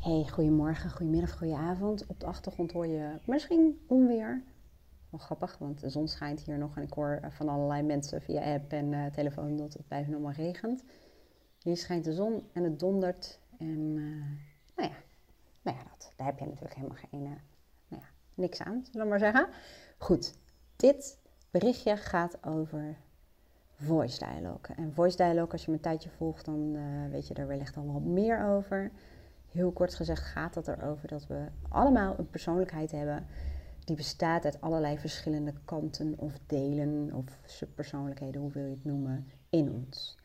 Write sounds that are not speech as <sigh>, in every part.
Hey, goedemorgen, goedemiddag, goedenavond. Op de achtergrond hoor je misschien onweer. Wel grappig, want de zon schijnt hier nog en ik hoor van allerlei mensen via app en uh, telefoon dat het bijna allemaal regent. Hier schijnt de zon en het dondert en uh, nou ja, nou ja dat, daar heb je natuurlijk helemaal geen, nou ja, niks aan, zullen we maar zeggen. Goed, dit berichtje gaat over voice dialogue. En voice dialogue, als je me een tijdje volgt, dan weet je er wellicht al wat meer over. Heel kort gezegd gaat het erover dat we allemaal een persoonlijkheid hebben die bestaat uit allerlei verschillende kanten of delen of subpersoonlijkheden, hoe wil je het noemen, in ons.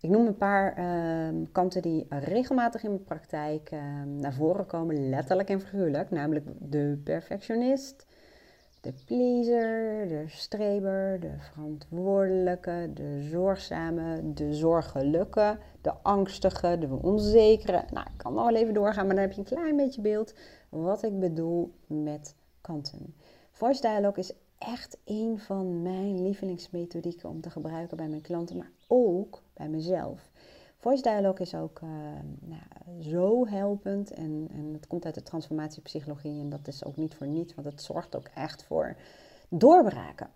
Ik noem een paar uh, kanten die regelmatig in mijn praktijk uh, naar voren komen, letterlijk en figuurlijk, namelijk de perfectionist, de pleaser, de streber, de verantwoordelijke, de zorgzame, de zorgelijke, de angstige, de onzekere. Nou, ik kan nog wel even doorgaan, maar dan heb je een klein beetje beeld wat ik bedoel met kanten. Voice dialogue is echt een van mijn lievelingsmethodieken om te gebruiken bij mijn klanten, maar ook bij mezelf. Voice dialogue is ook uh, nou, zo helpend en, en het komt uit de transformatiepsychologie en dat is ook niet voor niets, want het zorgt ook echt voor doorbraken.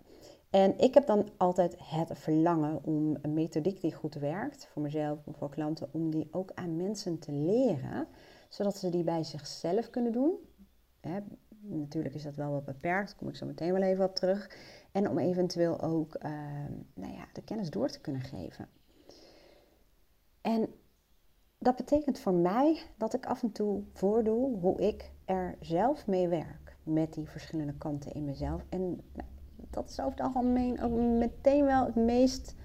En ik heb dan altijd het verlangen om een methodiek die goed werkt, voor mezelf en voor klanten, om die ook aan mensen te leren, zodat ze die bij zichzelf kunnen doen. Hè, natuurlijk is dat wel wat beperkt, daar kom ik zo meteen wel even op terug. En om eventueel ook uh, nou ja, de kennis door te kunnen geven. En dat betekent voor mij dat ik af en toe voordoe hoe ik er zelf mee werk. Met die verschillende kanten in mezelf. En nou, dat is over het algemeen ook meteen wel het meest,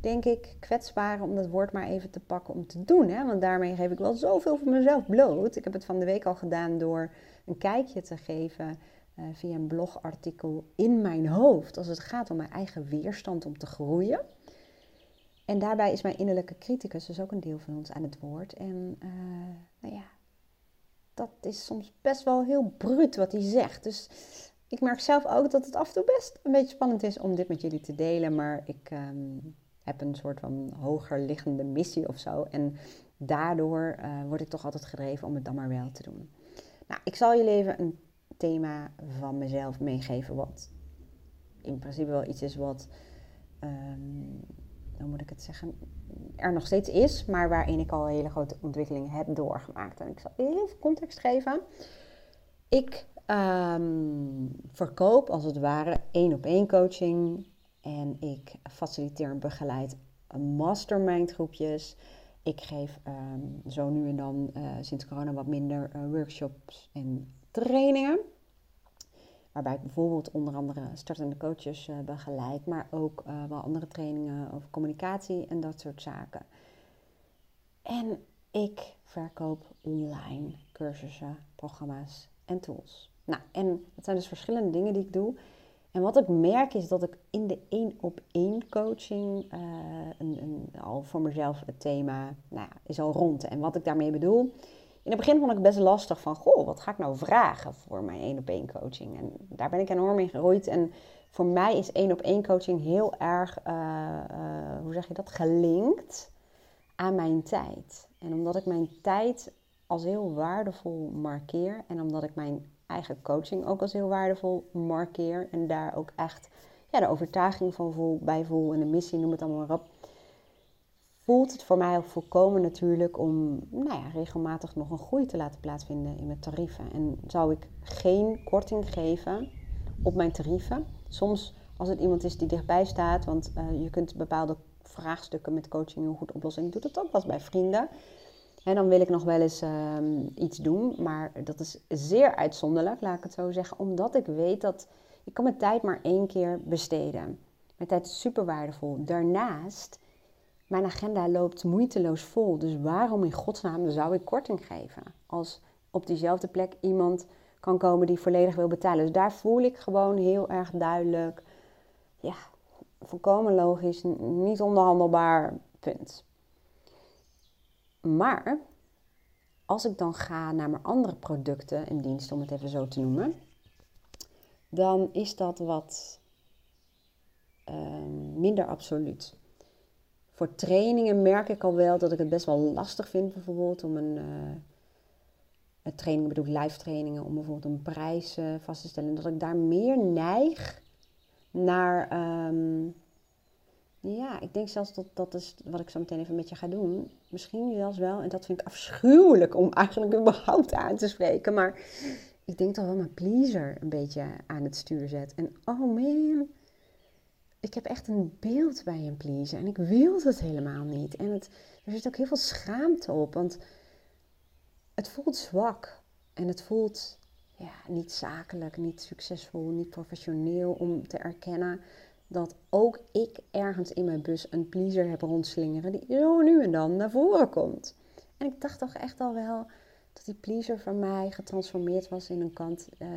denk ik, kwetsbare om dat woord maar even te pakken om te doen. Hè? Want daarmee geef ik wel zoveel van mezelf bloot. Ik heb het van de week al gedaan door een kijkje te geven uh, via een blogartikel in mijn hoofd. Als het gaat om mijn eigen weerstand om te groeien. En daarbij is mijn innerlijke criticus dus ook een deel van ons aan het woord. En uh, nou ja, dat is soms best wel heel bruut wat hij zegt. Dus ik merk zelf ook dat het af en toe best een beetje spannend is om dit met jullie te delen. Maar ik um, heb een soort van hoger liggende missie of zo. En daardoor uh, word ik toch altijd gedreven om het dan maar wel te doen. Nou, ik zal jullie even een thema van mezelf meegeven. Wat in principe wel iets is wat... Moet ik het zeggen, er nog steeds is, maar waarin ik al hele grote ontwikkeling heb doorgemaakt. En ik zal even context geven. Ik um, verkoop als het ware één op één coaching en ik faciliteer en begeleid mastermind groepjes. Ik geef um, zo nu en dan uh, sinds corona wat minder uh, workshops en trainingen. Waarbij ik bijvoorbeeld onder andere startende coaches uh, begeleid, maar ook uh, wel andere trainingen over communicatie en dat soort zaken. En ik verkoop online cursussen, programma's en tools. Nou, en dat zijn dus verschillende dingen die ik doe. En wat ik merk is dat ik in de één op één coaching uh, een, een, al voor mezelf het thema nou ja, is al rond. En wat ik daarmee bedoel, in het begin vond ik het best lastig van, goh, wat ga ik nou vragen voor mijn één op één coaching? En daar ben ik enorm in geroeid. En voor mij is één op één coaching heel erg, uh, uh, hoe zeg je dat, gelinkt aan mijn tijd. En omdat ik mijn tijd als heel waardevol markeer en omdat ik mijn eigen coaching ook als heel waardevol markeer en daar ook echt ja, de overtuiging van voel, bij voel en de missie, noem het allemaal maar op, voelt het voor mij volkomen natuurlijk om nou ja, regelmatig nog een groei te laten plaatsvinden in mijn tarieven. En zou ik geen korting geven op mijn tarieven. Soms als het iemand is die dichtbij staat, want uh, je kunt bepaalde vraagstukken met coaching heel goed oplossen. Ik doe dat ook wel eens bij vrienden. En dan wil ik nog wel eens uh, iets doen, maar dat is zeer uitzonderlijk, laat ik het zo zeggen. Omdat ik weet dat ik kan mijn tijd maar één keer besteden. Mijn tijd is super waardevol. Daarnaast mijn agenda loopt moeiteloos vol. Dus waarom in godsnaam zou ik korting geven? Als op diezelfde plek iemand kan komen die volledig wil betalen. Dus daar voel ik gewoon heel erg duidelijk. Ja, volkomen logisch, niet onderhandelbaar, punt. Maar als ik dan ga naar mijn andere producten en diensten, om het even zo te noemen, dan is dat wat uh, minder absoluut. Voor trainingen merk ik al wel dat ik het best wel lastig vind, bijvoorbeeld om een, uh, trainingen bedoel, live trainingen, om bijvoorbeeld een prijs uh, vast te stellen. Dat ik daar meer neig naar, ehm, ja, ik denk zelfs dat dat is wat ik zo meteen even met je ga doen. Misschien zelfs wel, en dat vind ik afschuwelijk om eigenlijk überhaupt aan te spreken. Maar ik denk toch wel mijn pleaser een beetje aan het stuur zet. En oh man, ik heb echt een beeld bij een pleaser. En ik wil het helemaal niet. En het, er zit ook heel veel schaamte op. Want het voelt zwak. En het voelt ja, niet zakelijk, niet succesvol, niet professioneel om te erkennen dat ook ik ergens in mijn bus een pleaser heb rondslingeren die zo nu en dan naar voren komt. En ik dacht toch echt al wel dat die pleaser van mij getransformeerd was in een kant uh,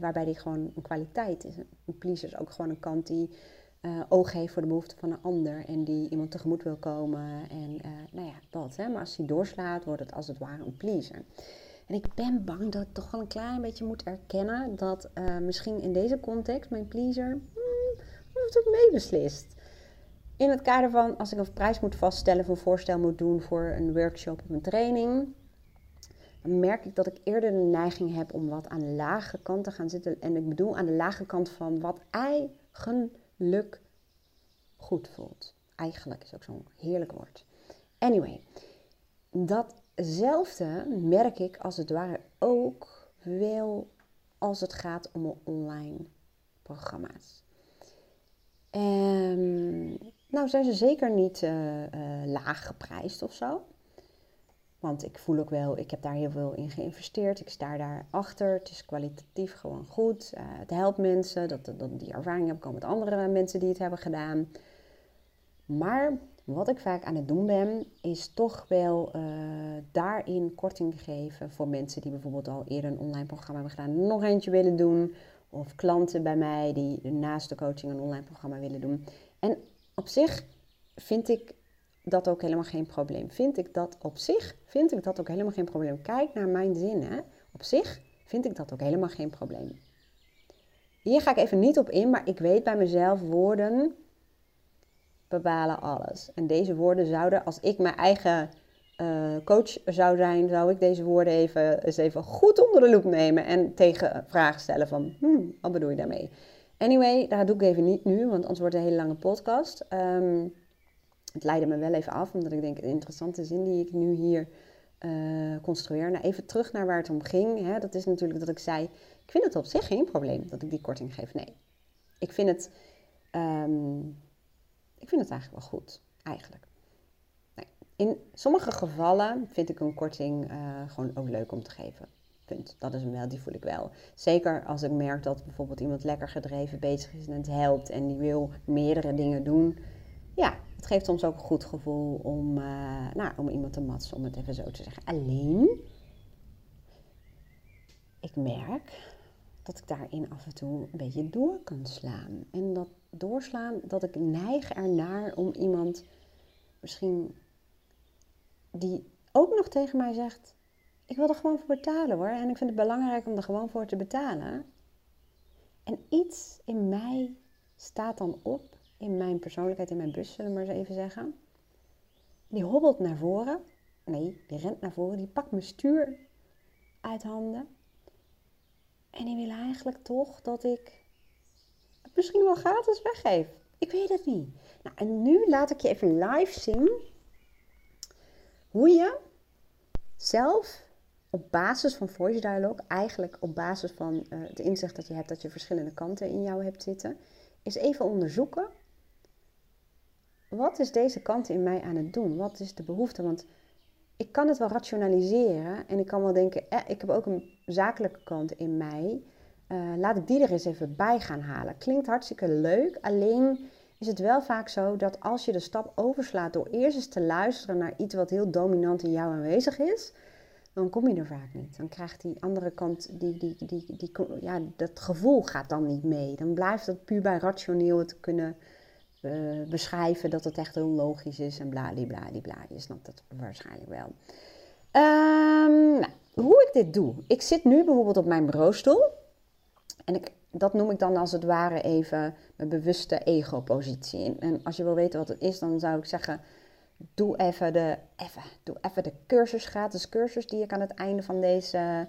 waarbij die gewoon een kwaliteit is. Een pleaser is ook gewoon een kant die uh, oog heeft voor de behoeften van een ander en die iemand tegemoet wil komen. En uh, nou ja, dat. Hè. Maar als die doorslaat, wordt het als het ware een pleaser. En ik ben bang dat ik toch wel een klein beetje moet erkennen dat uh, misschien in deze context mijn pleaser hmm, het ook meebeslist. In het kader van als ik een prijs moet vaststellen of een voorstel moet doen voor een workshop of een training, dan merk ik dat ik eerder de neiging heb om wat aan de lage kant te gaan zitten. En ik bedoel aan de lage kant van wat eigenlijk goed voelt. Eigenlijk is ook zo'n heerlijk woord. Anyway, datzelfde merk ik als het ware ook wel als het gaat om online programma's. Um, nou zijn ze zeker niet uh, uh, laag geprijsd of zo. Want ik voel ook wel, ik heb daar heel veel in geïnvesteerd. Ik sta daar achter. Het is kwalitatief gewoon goed. Uh, het helpt mensen. Dat, dat, die ervaring heb ik met andere mensen die het hebben gedaan. Maar wat ik vaak aan het doen ben, is toch wel uh, daarin korting geven voor mensen die bijvoorbeeld al eerder een online programma hebben gedaan, nog eentje willen doen. Of klanten bij mij die naast de coaching een online programma willen doen. En op zich vind ik dat ook helemaal geen probleem. Vind ik dat op zich, vind ik dat ook helemaal geen probleem. Kijk naar mijn zinnen. Op zich vind ik dat ook helemaal geen probleem. Hier ga ik even niet op in, maar ik weet bij mezelf woorden bepalen alles. En deze woorden zouden, als ik mijn eigen uh, coach zou zijn, zou ik deze woorden even, eens even goed onder de loep nemen en tegen vragen stellen van, hmm, wat bedoel je daarmee? Anyway, daar doe ik even niet nu, want anders wordt het een hele lange podcast. Um, het leidde me wel even af, omdat ik denk, een interessante zin die ik nu hier uh, construeer. Nou, even terug naar waar het om ging. Hè. Dat is natuurlijk dat ik zei, ik vind het op zich geen probleem dat ik die korting geef. Nee, ik vind het, um, ik vind het eigenlijk wel goed, eigenlijk. Nee. In sommige gevallen vind ik een korting uh, gewoon ook leuk om te geven. Punt. Dat is hem wel, die voel ik wel. Zeker als ik merk dat bijvoorbeeld iemand lekker gedreven bezig is en het helpt en die wil meerdere dingen doen. Ja, het geeft ons ook een goed gevoel om, uh, nou, om iemand te matsen, om het even zo te zeggen. Alleen, ik merk dat ik daarin af en toe een beetje door kan slaan. En dat doorslaan, dat ik neig ernaar om iemand misschien die ook nog tegen mij zegt: Ik wil er gewoon voor betalen hoor. En ik vind het belangrijk om er gewoon voor te betalen. En iets in mij staat dan op in mijn persoonlijkheid, in mijn bus, zullen we maar eens even zeggen. Die hobbelt naar voren. Nee, die rent naar voren. Die pakt mijn stuur uit handen. En die wil eigenlijk toch dat ik het misschien wel gratis weggeef. Ik weet het niet. Nou, en nu laat ik je even live zien hoe je zelf op basis van voice dialogue, eigenlijk op basis van uh, het inzicht dat je hebt dat je verschillende kanten in jou hebt zitten, is even onderzoeken wat is deze kant in mij aan het doen? Wat is de behoefte? Want ik kan het wel rationaliseren en ik kan wel denken, eh, ik heb ook een zakelijke kant in mij. Uh, laat ik die er eens even bij gaan halen. Klinkt hartstikke leuk, alleen is het wel vaak zo dat als je de stap overslaat door eerst eens te luisteren naar iets wat heel dominant in jou aanwezig is, dan kom je er vaak niet. Dan krijgt die andere kant, die, die, die, die, ja, dat gevoel gaat dan niet mee. Dan blijft het puur bij rationeel te kunnen uh, beschrijven dat het echt heel logisch is en bladibladibla. Je snapt dat waarschijnlijk wel. Um, nou, hoe ik dit doe. Ik zit nu bijvoorbeeld op mijn bureaustoel. En ik, dat noem ik dan als het ware even mijn bewuste ego-positie. En als je wil weten wat het is, dan zou ik zeggen... doe even de, even, doe even de cursus, gratis cursus die ik aan het einde van deze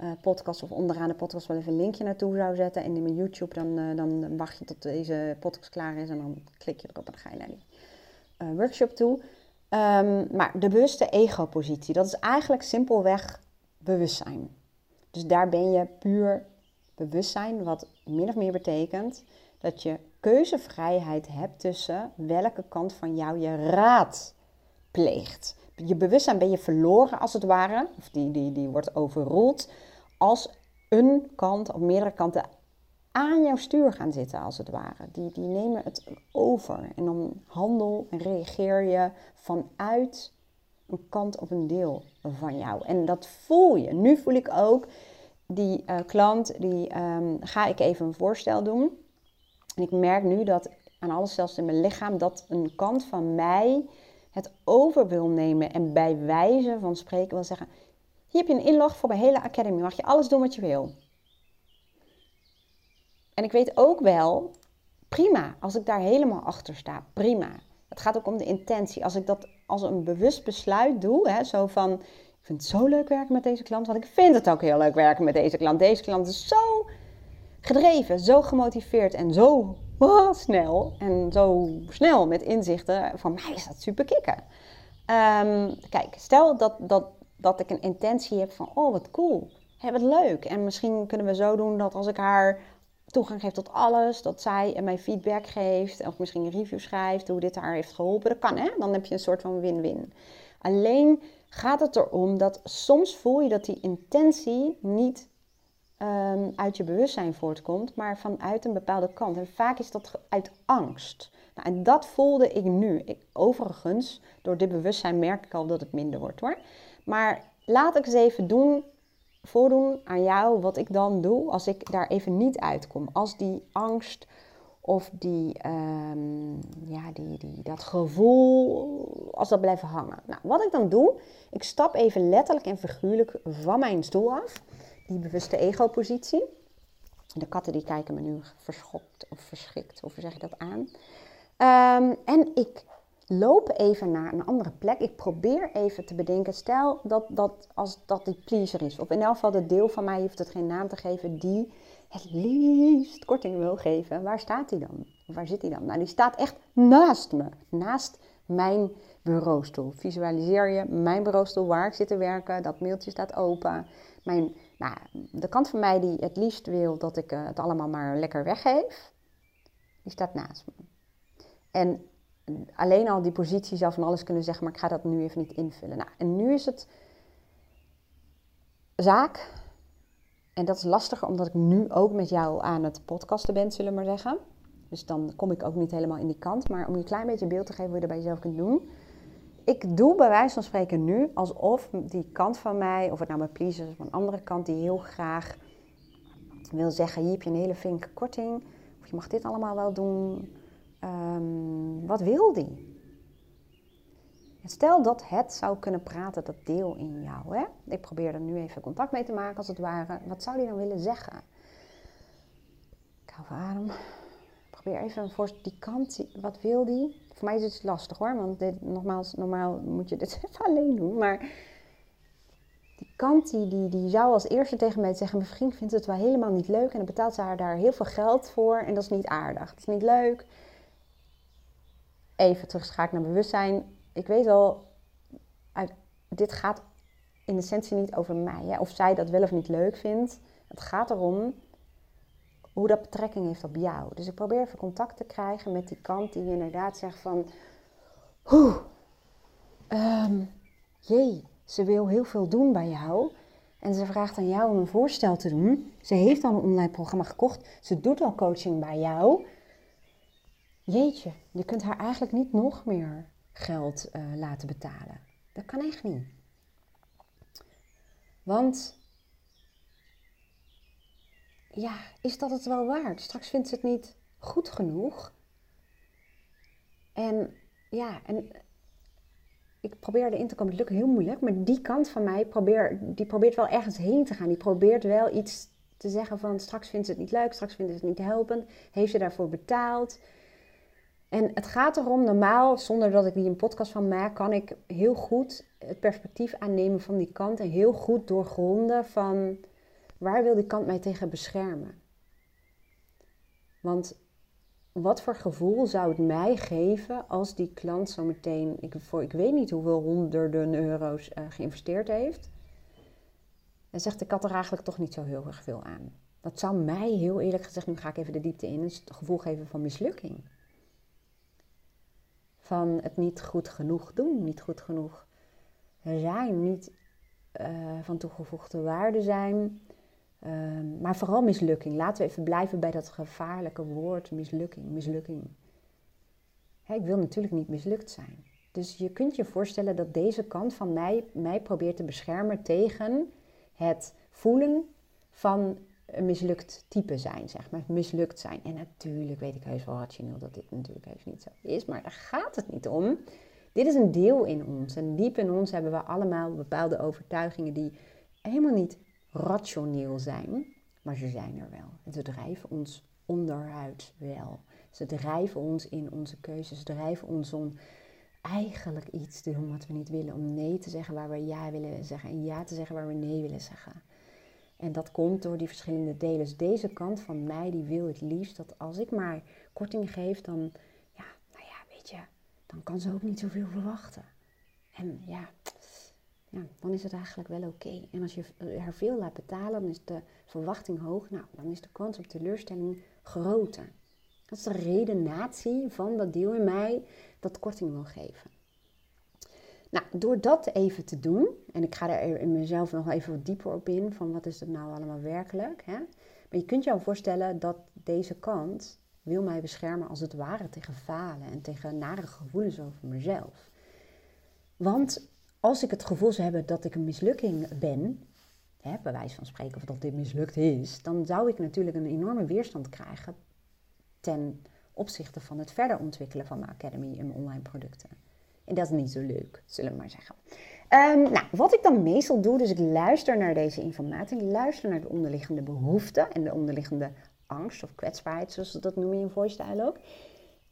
uh, podcast of onderaan de podcast wel even een linkje naartoe zou zetten. En in mijn YouTube dan, uh, dan wacht je tot deze podcast klaar is en dan klik je erop en dan ga je naar die uh, workshop toe. Um, maar de bewuste ego-positie, dat is eigenlijk simpelweg bewustzijn. Dus daar ben je puur bewustzijn, wat min of meer betekent dat je keuzevrijheid hebt tussen welke kant van jou je raad pleegt. Je bewustzijn ben je verloren als het ware, of die, die, die wordt overroeld, als een kant of meerdere kanten aan jouw stuur gaan zitten als het ware. Die, die nemen het over en dan handel en reageer je vanuit een kant of een deel van jou. En dat voel je. Nu voel ik ook die uh, klant, die um, ga ik even een voorstel doen. En ik merk nu dat aan alles, zelfs in mijn lichaam, dat een kant van mij het over wil nemen en bij wijze van spreken wil zeggen: Hier heb je een inlog voor mijn hele academy, mag je alles doen wat je wil. En ik weet ook wel, prima, als ik daar helemaal achter sta, prima. Het gaat ook om de intentie. Als ik dat als een bewust besluit doe, hè, zo van, ik vind het zo leuk werken met deze klant, want ik vind het ook heel leuk werken met deze klant. Deze klant is zo gedreven, zo gemotiveerd en zo oh, snel. En zo snel met inzichten. Van mij is dat super kicken. Um, kijk, stel dat, dat, dat ik een intentie heb van, oh wat cool, hey, wat leuk. En misschien kunnen we zo doen dat als ik haar toegang geef tot alles, dat zij mij feedback geeft of misschien een review schrijft hoe dit haar heeft geholpen. Dat kan hè, dan heb je een soort van win-win. Alleen gaat het erom dat soms voel je dat die intentie niet um, uit je bewustzijn voortkomt, maar vanuit een bepaalde kant. En vaak is dat uit angst. Nou, en dat voelde ik nu. Ik, overigens, door dit bewustzijn merk ik al dat het minder wordt hoor. Maar laat ik eens even doen, voordoen aan jou wat ik dan doe als ik daar even niet uitkom. Als die angst of die, um, ja, die, die, dat gevoel, als dat blijft hangen. Nou, wat ik dan doe, ik stap even letterlijk en figuurlijk van mijn stoel af die bewuste ego-positie. De katten die kijken me nu verschokt of verschrikt, of zeg je dat aan? Um, en ik loop even naar een andere plek. Ik probeer even te bedenken, stel dat, dat als dat die pleaser is, of in elk geval de deel van mij heeft het geen naam te geven, die het liefst korting wil geven. Waar staat hij dan? Waar zit hij dan? Nou, die staat echt naast me, naast mijn bureaustoel. Visualiseer je mijn bureaustoel waar ik zit te werken, dat mailtje staat open. Mijn nou, de kant van mij die het liefst wil dat ik eh, het allemaal maar lekker weggeef, die staat naast me. En alleen al die positie zou van alles kunnen zeggen, maar ik ga dat nu even niet invullen. Nou, en nu is het zaak, en dat is lastiger omdat ik nu ook met jou aan het podcasten ben, zullen we maar zeggen. Dus dan kom ik ook niet helemaal in die kant. Maar om je een klein beetje beeld te geven hoe je dat bij jezelf kunt doen ik doe bij wijze van spreken nu alsof die kant van mij, of het nou mijn pleasers of een andere kant, die heel graag wil zeggen: hier heb je een hele vinke korting, of je mag dit allemaal wel doen. Um, wat wil die? Stel dat het zou kunnen praten, dat deel in jou. Hè? Ik probeer er nu even contact mee te maken, als het ware. Wat zou die dan willen zeggen? Ik hou van adem. Probeer even voor die kant. Wat wil die? Voor mij is het lastig hoor, want dit, nogmaals, normaal moet je dit <laughs> even alleen doen. Maar die kant die, die, die zou als eerste tegen mij zeggen: Mijn vriend vindt het wel helemaal niet leuk en dan betaalt ze haar daar heel veel geld voor en dat is niet aardig. Dat is niet leuk. Even terug ga ik naar bewustzijn. Ik weet wel, dit gaat in essentie niet over mij. Hè? Of zij dat wel of niet leuk vindt. Het gaat erom hoe dat betrekking heeft op jou. Dus ik probeer even contact te krijgen met die kant die inderdaad zegt van... Oeh, um, jee, ze wil heel veel doen bij jou. En ze vraagt aan jou om een voorstel te doen. Ze heeft al een online programma gekocht. Ze doet al coaching bij jou. Jeetje, je kunt haar eigenlijk niet nog meer geld uh, laten betalen. Dat kan echt niet. Want ja, is dat het wel waard? Straks vindt ze het niet goed genoeg. En ja, en ik probeer erin te komen. Het lukt heel moeilijk, maar die kant van mij probeer, die probeert wel ergens heen te gaan. Die probeert wel iets te zeggen van straks vindt ze het niet leuk, straks vindt ze het niet helpend. Heeft ze daarvoor betaald? En het gaat erom, normaal, zonder dat ik die een podcast van maak, kan ik heel goed het perspectief aannemen van die kant en heel goed doorgronden van waar wil die kant mij tegen beschermen. Want wat voor gevoel zou het mij geven als die klant zo meteen, ik, voor ik weet niet hoeveel honderden euro's uh, geïnvesteerd heeft, en zegt ik had er eigenlijk toch niet zo heel erg veel aan. Dat zou mij heel eerlijk gezegd, nu ga ik even de diepte in, het gevoel geven van mislukking. Van het niet goed genoeg doen, niet goed genoeg zijn, niet uh, van toegevoegde waarde zijn. Ehm, maar vooral mislukking. Laten we even blijven bij dat gevaarlijke woord mislukking. Mislukking. ik wil natuurlijk niet mislukt zijn. Dus je kunt je voorstellen dat deze kant van mij mij probeert te beschermen tegen het voelen van een mislukt type zijn, zeg maar. Mislukt zijn. En natuurlijk weet ik heus wel rationeel dat dit natuurlijk heus niet zo is, maar daar gaat het niet om. Dit is een deel in ons. En diep in ons hebben we allemaal bepaalde overtuigingen die helemaal niet rationeel zijn, maar ze zijn er wel. En ze drijven ons onderuit wel. Ze drijven ons in onze keuzes, ze drijven ons om eigenlijk iets te doen wat we niet willen. Om nee te zeggen waar we ja willen zeggen en ja te zeggen waar we nee willen zeggen. En dat komt door die verschillende delen. Dus deze kant van mij die wil het liefst dat als ik maar korting geef, dan, ja, nou ja, weet je, dan kan ze ook niet zoveel verwachten. En ja, ja, dan is het eigenlijk wel oké. En als je haar veel laat betalen, dan is de verwachting hoog. Nou, dan is de kans op teleurstelling groter. Dat is de redenatie van dat deel in mij dat korting wil geven. Nou, door dat even te doen, en ik ga er in mezelf nog even wat dieper op in, van wat is het nou allemaal werkelijk. Hè? Maar je kunt je al voorstellen dat deze kant wil mij beschermen als het ware tegen falen en tegen nare gevoelens over mezelf. Want als ik het gevoel zou hebben dat ik een mislukking ben, hè, bij wijze van spreken of dat dit mislukt is, dan zou ik natuurlijk een enorme weerstand krijgen ten opzichte van het verder ontwikkelen van mijn academy en mijn online producten. En dat is niet zo leuk, zullen we maar zeggen. Um, nou, wat ik dan meestal doe, dus ik luister naar deze informatie, ik luister naar de onderliggende behoeften en de onderliggende angst of kwetsbaarheid, zoals ze dat noemen in voice ook.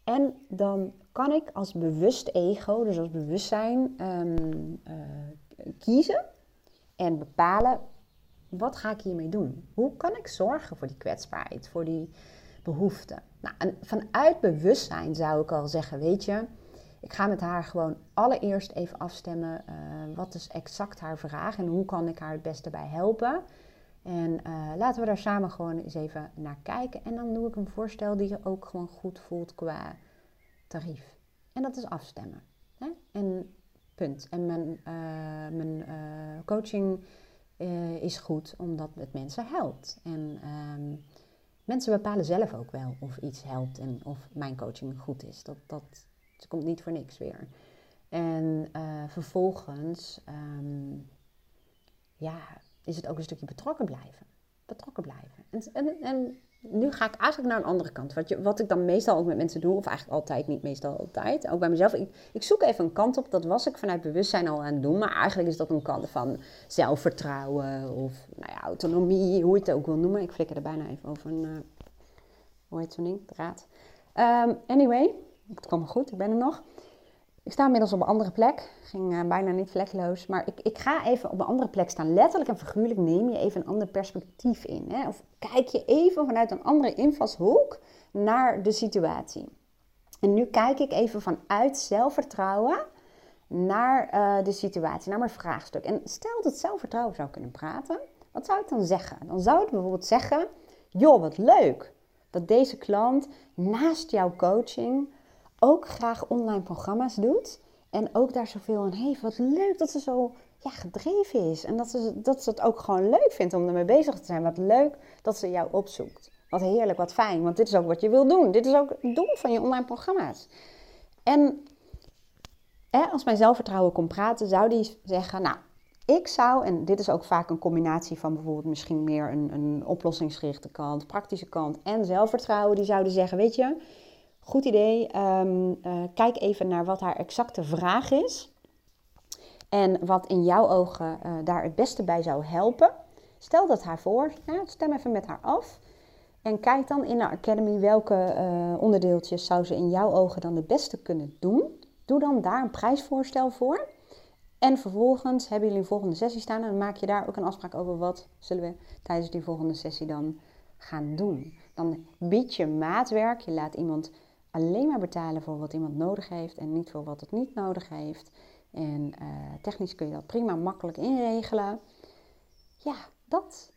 En dan kan ik als bewust ego, dus als bewustzijn, um, uh, kiezen en bepalen wat ga ik hiermee doen? Hoe kan ik zorgen voor die kwetsbaarheid, voor die behoeften? Nou, en vanuit bewustzijn zou ik al zeggen, weet je, ik ga met haar gewoon allereerst even afstemmen. Uh, wat is exact haar vraag en hoe kan ik haar het beste bij helpen? En uh, laten we daar samen gewoon eens even naar kijken. En dan doe ik een voorstel die je ook gewoon goed voelt qua tarief. En dat is afstemmen. Hè? En punt. En mijn, uh, mijn coaching is goed omdat het mensen helpt. En um, mensen bepalen zelf ook wel of iets helpt en of mijn coaching goed is. Dat, dat, het komt niet voor niks weer. En uh, vervolgens um, ja, is het ook een stukje betrokken blijven. Betrokken blijven. En, en, en nu ga ik eigenlijk naar een andere kant. Wat, je, wat ik dan meestal ook met mensen doe, of eigenlijk altijd, niet meestal altijd. Ook bij mezelf. Ik, ik zoek even een kant op. Dat was ik vanuit bewustzijn al aan het doen. Maar eigenlijk is dat een kant van zelfvertrouwen of nou ja, autonomie, hoe je het ook wil noemen. Ik flikker er bijna even over een, uh, hoe heet zo'n ding? Draad. Um, anyway, het kwam goed, ik ben er nog. Ik sta inmiddels op een andere plek. Ging uh, bijna niet vlekloos. Maar ik, ik ga even op een andere plek staan. Letterlijk en figuurlijk neem je even een ander perspectief in. Hè? Of kijk je even vanuit een andere invalshoek naar de situatie. En nu kijk ik even vanuit zelfvertrouwen naar uh, de situatie, naar mijn vraagstuk. En stel dat zelfvertrouwen zou kunnen praten. Wat zou ik dan zeggen? Dan zou ik bijvoorbeeld zeggen: Joh, wat leuk dat deze klant naast jouw coaching ook graag online programma's doet. En ook daar zoveel aan heeft. Wat leuk dat ze zo ja, gedreven is. En dat ze, dat ze het ook gewoon leuk vindt om ermee bezig te zijn. Wat leuk dat ze jou opzoekt. Wat heerlijk, wat fijn. Want dit is ook wat je wil doen. Dit is ook het doel van je online programma's. En hè, als mijn zelfvertrouwen komt praten, zou die zeggen... Nou, ik zou, en dit is ook vaak een combinatie van bijvoorbeeld misschien meer een, een oplossingsgerichte kant, praktische kant en zelfvertrouwen. Die zouden zeggen, weet je, Goed idee. Ehm, eh, kijk even naar wat haar exacte vraag is. En wat in jouw ogen uh, daar het beste bij zou helpen. Stel dat haar voor. Stem even met haar af. En kijk dan in de Academy welke uh, onderdeeltjes zou ze in jouw ogen dan het beste kunnen doen. Doe dan daar een prijsvoorstel voor. En vervolgens hebben jullie een volgende sessie staan en dan maak je daar ook een afspraak over wat zullen we tijdens die volgende sessie dan gaan doen. Dan bied je maatwerk, je laat iemand alleen maar betalen voor wat iemand nodig heeft en niet voor wat het niet nodig heeft. En uh, technisch kun je dat prima makkelijk inregelen. Ja, dat.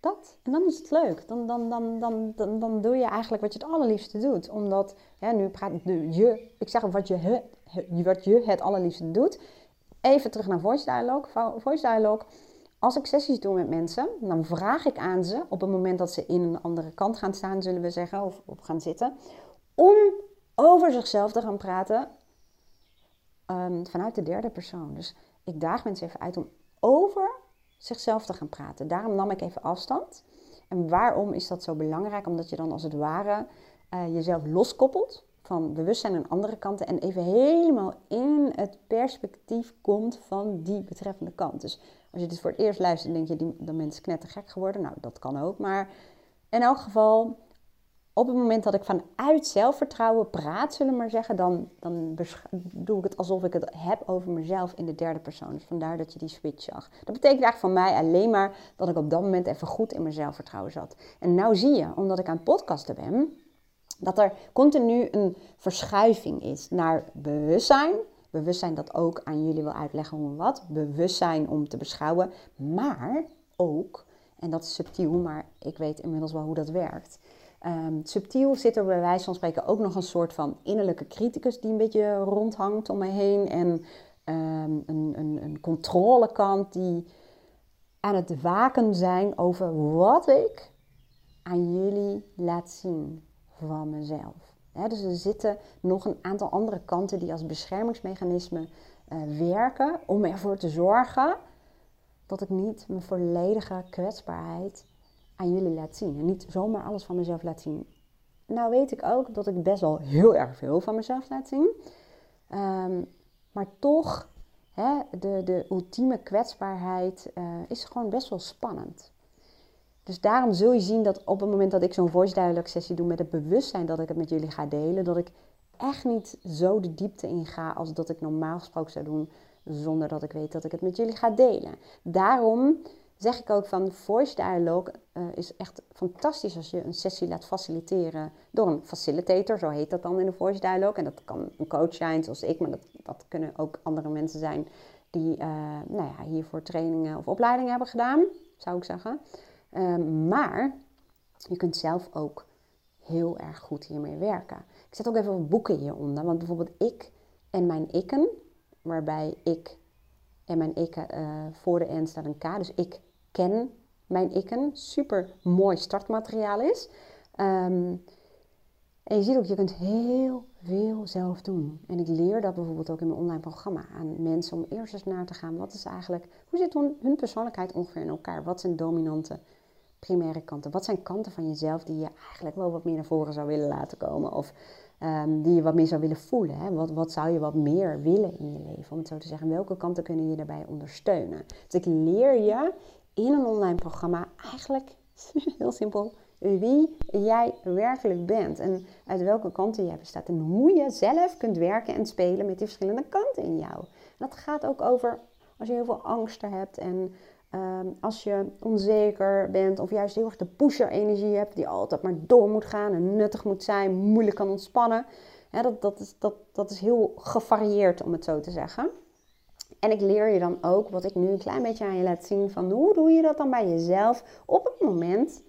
Dat. En dan is het leuk. Dan, dan, dan, dan, dan, dan doe je eigenlijk wat je het allerliefste doet. Omdat, ja, nu praat je, ik zeg wat je, wat je het allerliefste doet. Even terug naar voice dialogue. Voice. Als ik sessies doe met mensen, dan vraag ik aan ze op het moment dat ze in een andere kant gaan staan, zullen we zeggen, of op gaan zitten, om over zichzelf te gaan praten um, vanuit de derde persoon. Dus ik daag mensen even uit om over zichzelf te gaan praten. Daarom nam ik even afstand. En waarom is dat zo belangrijk? Omdat je dan als het ware uh, jezelf loskoppelt van bewustzijn aan andere kanten en even helemaal in het perspectief komt van die betreffende kant. Dus als je dit voor het eerst luistert, denk je, die, dan mensen knettergek geworden. Nou, dat kan ook. Maar in elk geval, op het moment dat ik vanuit zelfvertrouwen praat, zullen we maar zeggen, dan, dan doe ik het alsof ik het heb over mezelf in de derde persoon. Dus vandaar dat je die switch zag. Dat betekent eigenlijk voor mij alleen maar dat ik op dat moment even goed in mijn zelfvertrouwen zat. En nou zie je, omdat ik aan het podcasten ben, dat er continu een verschuiving is naar bewustzijn. Bewustzijn dat ook aan jullie wil uitleggen hoe en wat. Bewustzijn om te beschouwen, maar ook, en dat is subtiel, maar ik weet inmiddels wel hoe dat werkt Um, subtiel zit er bij wijze van spreken ook nog een soort van innerlijke criticus die een beetje rondhangt om me heen. En um, een, een, een controlekant die aan het waken zijn over wat ik aan jullie laat zien van mezelf. Dus er zitten nog een aantal andere kanten die als beschermingsmechanisme uh, werken om ervoor te zorgen dat ik niet mijn volledige kwetsbaarheid aan jullie laat zien. En niet zomaar alles van mezelf laat zien. Nou weet ik ook dat ik best wel heel erg veel van mezelf laat zien. Um, maar toch, hè, de, de ultieme kwetsbaarheid uh, is gewoon best wel spannend. Dus daarom zul je zien dat op het moment dat ik zo'n voice dialogue sessie doe met het bewustzijn dat ik het met jullie ga delen, dat ik echt niet zo de diepte in ga als dat ik normaal gesproken zou doen, zonder dat ik weet dat ik het met jullie ga delen. Daarom zeg ik ook van voice dialogue uh, is echt fantastisch als je een sessie laat faciliteren door een facilitator, zo heet dat dan in de voice dialogue. En dat kan een coach zijn zoals ik, maar dat, dat kunnen ook andere mensen zijn die uh, nou ja, hiervoor trainingen of opleidingen hebben gedaan, zou ik zeggen. Um, maar je kunt zelf ook heel erg goed hiermee werken. Ik zet ook even wat boeken hieronder, want bijvoorbeeld ik en mijn ikken, waarbij ik en mijn ikken uh, voor de N staat een K, dus ik ken mijn ikken. Super mooi startmateriaal is. Ehm, en je ziet ook, je kunt heel veel zelf doen. En ik leer dat bijvoorbeeld ook in mijn online programma aan mensen om eerst eens naar te gaan. Wat is eigenlijk, hoe zit hun, persoonlijkheid ongeveer in elkaar? Wat zijn dominante primaire kanten? Wat zijn kanten van jezelf die je eigenlijk wel wat meer naar voren zou willen laten komen? Of ehm, die je wat meer zou willen voelen? Hè? Wat, wat zou je wat meer willen in je leven? Om het zo te zeggen, welke kanten kunnen je daarbij ondersteunen? Dus ik leer je in een online programma eigenlijk <laughs> heel simpel wie jij werkelijk bent en uit welke kanten jij bestaat en hoe je zelf kunt werken en spelen met die verschillende kanten in jou. Dat gaat ook over als je heel veel angsten hebt en ehm, als je onzeker bent of juist heel erg de pusher-energie hebt die altijd maar door moet gaan en nuttig moet zijn, moeilijk kan ontspannen. dat, dat, is, dat, dat is heel gevarieerd om het zo te zeggen. En ik leer je dan ook, wat ik nu een klein beetje aan je laat zien, van hoe doe je dat dan bij jezelf op het moment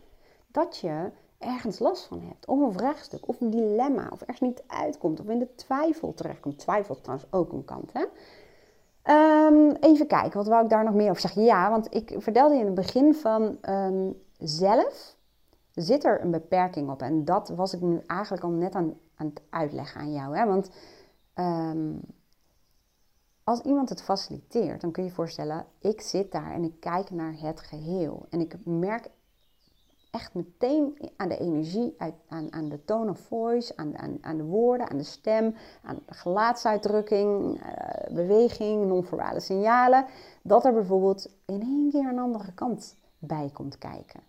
dat je ergens last van hebt. Of een vraagstuk, of een dilemma, of ergens niet uitkomt, of in de twijfel terechtkomt. Twijfel trouwens ook een kant, hè? Um, even kijken, wat wou ik daar nog meer over zeggen? Ja, want ik vertelde je in het begin van um, zelf zit er een beperking op. En dat was ik nu eigenlijk al net aan, aan het uitleggen aan jou. Hè? Want um, als iemand het faciliteert, dan kun je je voorstellen, ik zit daar en ik kijk naar het geheel. En ik merk echt meteen aan de energie, aan, aan de tone of voice, aan, aan, de woorden, aan de stem, aan de gelaatsuitdrukking, uh, beweging, non-verbale signalen, dat er bijvoorbeeld in één keer een andere kant bij komt kijken.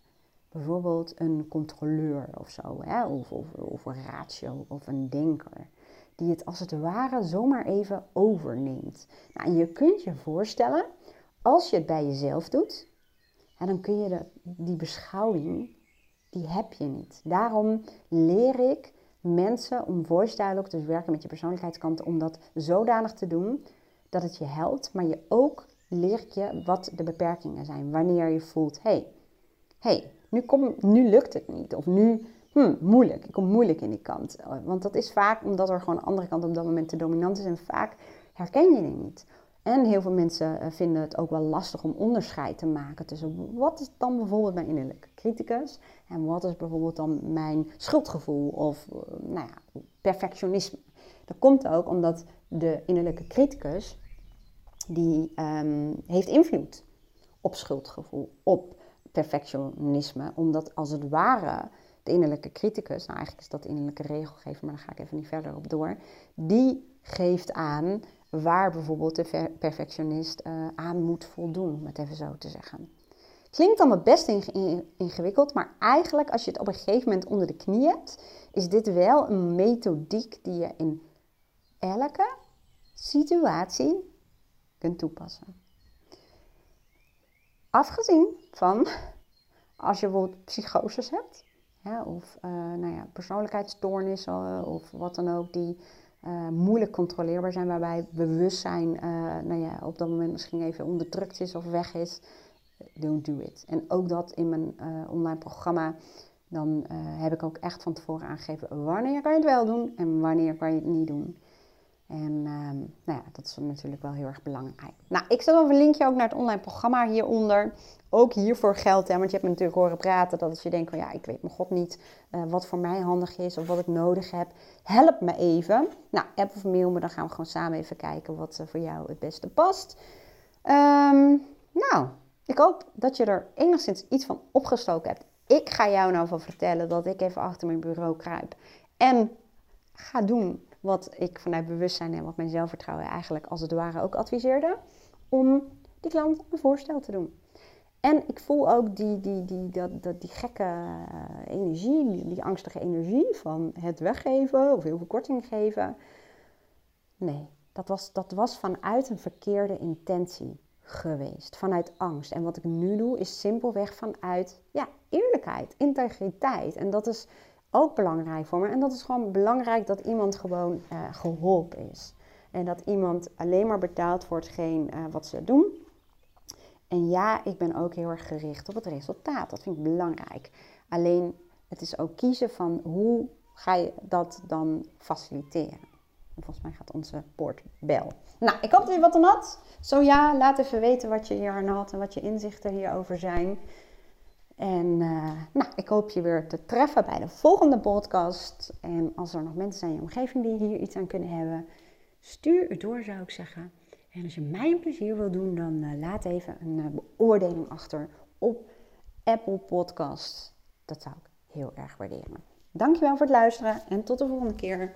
bijvoorbeeld een controleur of zo, hè? Of, of, of een ratio of een denker, die het als het ware zomaar even overneemt. Nou, je kunt je voorstellen, als je het bij jezelf doet, en dan kun je die beschouwing, die heb je niet. Daarom leer ik mensen om voice dialogue, dus werken met je persoonlijkheidskanten, om dat zodanig te doen dat het je helpt, maar je ook leert je wat de beperkingen zijn. Wanneer je voelt, hé, hey, hey, nu, kom, nu lukt het niet. Of nu, hm, moeilijk. Ik kom moeilijk in die kant. Want dat is vaak omdat er gewoon een andere kant op dat moment te dominant is. En vaak herken je die niet. En heel veel mensen eh, vinden het ook wel lastig om onderscheid te maken tussen wat is dan bijvoorbeeld mijn innerlijke criticus en wat is bijvoorbeeld dan mijn schuldgevoel of eh, nou ja, perfectionisme. Dat komt ook omdat de innerlijke criticus die um, heeft invloed op schuldgevoel, op perfectionisme, omdat als het ware de innerlijke criticus, nou eigenlijk is dat de innerlijke regelgever, maar daar ga ik even niet verder op door, die geeft aan waar bijvoorbeeld de perfectionist uh, aan moet voldoen, om het even zo te zeggen. Klinkt dan best ingewikkeld, maar eigenlijk als je het op een gegeven moment onder de knie hebt, is dit wel een methodiek die je in elke situatie kunt toepassen. Afgezien van <laughs> als je bijvoorbeeld psychoses hebt, of uh, nou ja, persoonlijkheidsstoornissen of wat dan ook, die uh, moeilijk controleerbaar zijn, waarbij bewustzijn uh, nou ja, op dat moment misschien even onderdrukt is of weg is. Don't do it. En ook dat in mijn online programma, dan heb ik ook echt van tevoren aangegeven wanneer kan je het wel doen en wanneer kan je het niet doen. En ehm, nou ja, dat is natuurlijk wel heel erg belangrijk. Nou, ik zet ook een linkje ook naar het online programma hieronder. Ook hiervoor geldt, hè, want je hebt me natuurlijk horen praten dat als je denkt van ja, ik weet mijn god niet uh, wat voor mij handig is of wat ik nodig heb. Help me even. Nou, app of mail me, dan gaan we gewoon samen even kijken wat uh, voor jou het beste past. Um, nou, ik hoop dat je er enigszins iets van opgestoken hebt. Ik ga jou nou van vertellen dat ik even achter mijn bureau kruip en ga doen wat ik vanuit bewustzijn en wat mijn zelfvertrouwen eigenlijk als het ware ook adviseerde, om die klant een voorstel te doen. En ik voel ook die, die, die, dat, dat, die gekke eh, energie, die, die angstige energie van het weggeven of heel veel korting geven. Nee, dat was, dat was vanuit een verkeerde intentie geweest, vanuit angst. En wat ik nu doe is simpelweg vanuit ja, eerlijkheid, integriteit. En dat is ook belangrijk voor me. En dat is gewoon belangrijk dat iemand gewoon uh, geholpen is. En dat iemand alleen maar betaalt voor hetgeen uh, wat ze doen. En ja, ik ben ook heel erg gericht op het resultaat. Dat vind ik belangrijk. Alleen, het is ook kiezen van hoe ga je dat dan faciliteren. En volgens mij gaat onze poort bel. Nou, ik hoop dat je wat aan had. Zo ja, laat even weten wat je hier aan had en wat je inzichten hierover zijn. En uh, nou, ik hoop je weer te treffen bij de volgende podcast. En als er nog mensen zijn in je omgeving die hier iets aan kunnen hebben, stuur het door, zou ik zeggen. En als je mij een plezier wil doen, dan uh, laat even een uh, beoordeling achter op Apple Podcasts. Dat zou ik heel erg waarderen. Dankjewel voor het luisteren en tot de volgende keer.